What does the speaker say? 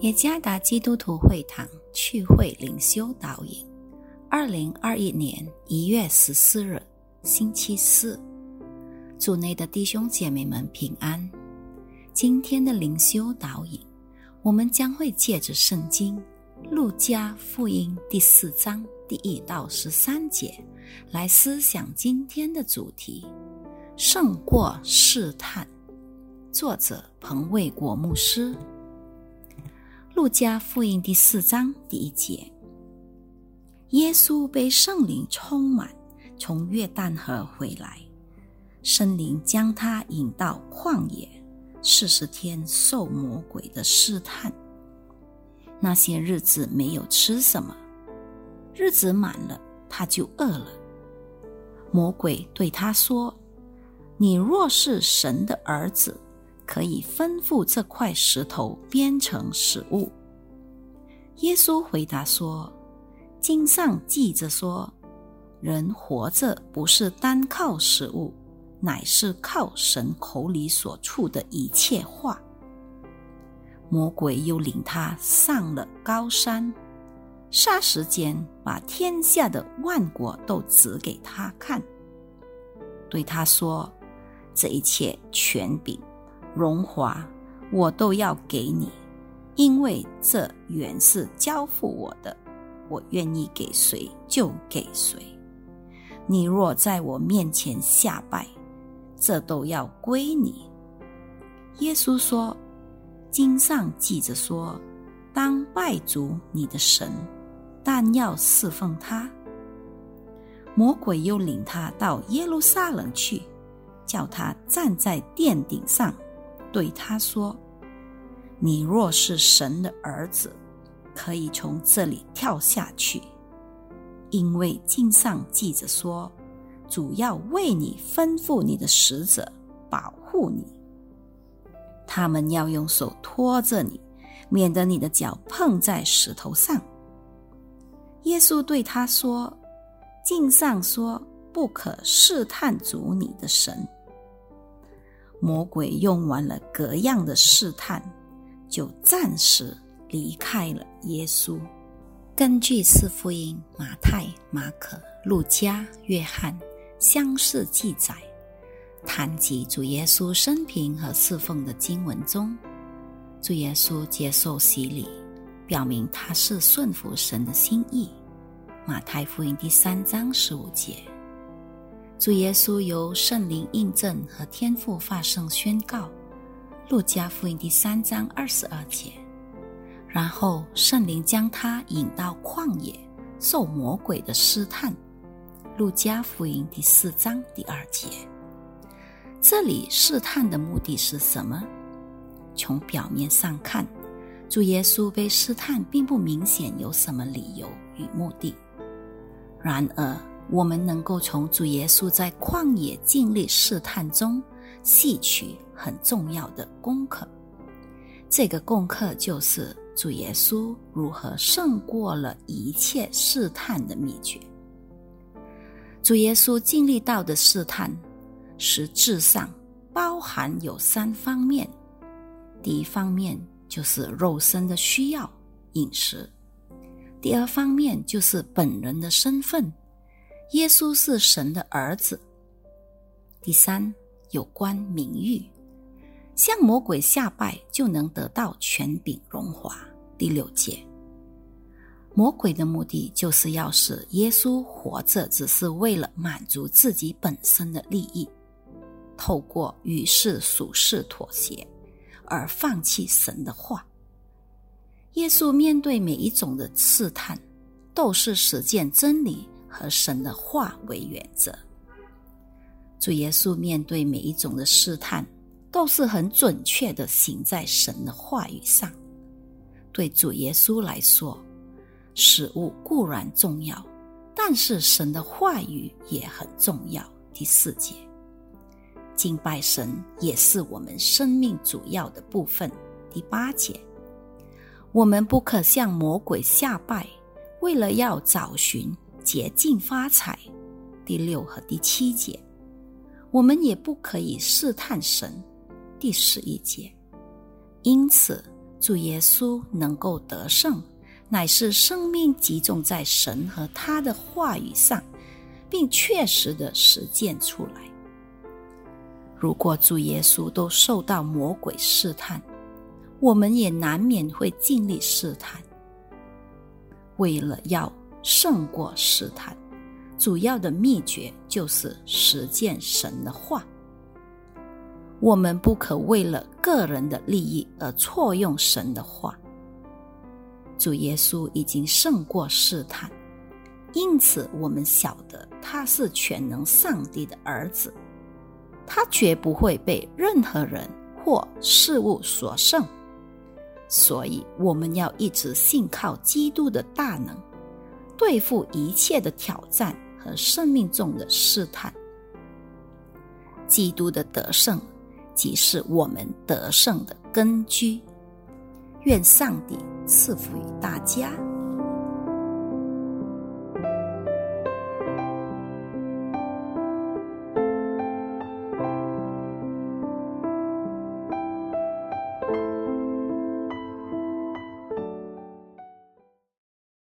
耶加达基督徒会堂趣会灵修导引，二零二一年一月十四日，星期四，主内的弟兄姐妹们平安。今天的灵修导引，我们将会借着圣经《路加福音》第四章第一到十三节来思想今天的主题：胜过试探。作者彭卫国牧师。路加福音第四章第一节：耶稣被圣灵充满，从约旦河回来，圣灵将他引到旷野，四十天受魔鬼的试探。那些日子没有吃什么，日子满了，他就饿了。魔鬼对他说：“你若是神的儿子。”可以吩咐这块石头变成食物。耶稣回答说：“经上记着说，人活着不是单靠食物，乃是靠神口里所出的一切话。”魔鬼又领他上了高山，霎时间把天下的万国都指给他看，对他说：“这一切权柄。”荣华，我都要给你，因为这原是交付我的，我愿意给谁就给谁。你若在我面前下拜，这都要归你。耶稣说：“经上记着说，当拜主你的神，但要侍奉他。”魔鬼又领他到耶路撒冷去，叫他站在殿顶上。对他说：“你若是神的儿子，可以从这里跳下去，因为经上记着说，主要为你吩咐你的使者保护你，他们要用手托着你，免得你的脚碰在石头上。”耶稣对他说：“经上说，不可试探主你的神。”魔鬼用完了各样的试探，就暂时离开了耶稣。根据四福音——马太、马可、路加、约翰相似记载，谈及主耶稣生平和侍奉的经文中，主耶稣接受洗礼，表明他是顺服神的心意。马太福音第三章十五节。主耶稣由圣灵印证和天父发声宣告，《路加福音》第三章二十二节。然后圣灵将他引到旷野，受魔鬼的试探，《路加福音》第四章第二节。这里试探的目的是什么？从表面上看，主耶稣被试探并不明显有什么理由与目的。然而，我们能够从主耶稣在旷野经历试探中吸取很重要的功课。这个功课就是主耶稣如何胜过了一切试探的秘诀。主耶稣经历到的试探，实质上包含有三方面：第一方面就是肉身的需要饮食；第二方面就是本人的身份。耶稣是神的儿子。第三，有关名誉，向魔鬼下拜就能得到权柄荣华。第六节，魔鬼的目的就是要使耶稣活着，只是为了满足自己本身的利益，透过与世俗世妥协而放弃神的话。耶稣面对每一种的试探，都是实践真理。和神的话为原则，主耶稣面对每一种的试探，都是很准确的行在神的话语上。对主耶稣来说，食物固然重要，但是神的话语也很重要。第四节，敬拜神也是我们生命主要的部分。第八节，我们不可向魔鬼下拜，为了要找寻。捷径发财，第六和第七节，我们也不可以试探神，第十一节。因此，主耶稣能够得胜，乃是生命集中在神和他的话语上，并确实的实践出来。如果主耶稣都受到魔鬼试探，我们也难免会经历试探。为了要胜过试探，主要的秘诀就是实践神的话。我们不可为了个人的利益而错用神的话。主耶稣已经胜过试探，因此我们晓得他是全能上帝的儿子，他绝不会被任何人或事物所胜。所以，我们要一直信靠基督的大能，对付一切的挑战和生命中的试探。基督的得胜。即是我们得胜的根据。愿上帝赐福于大家。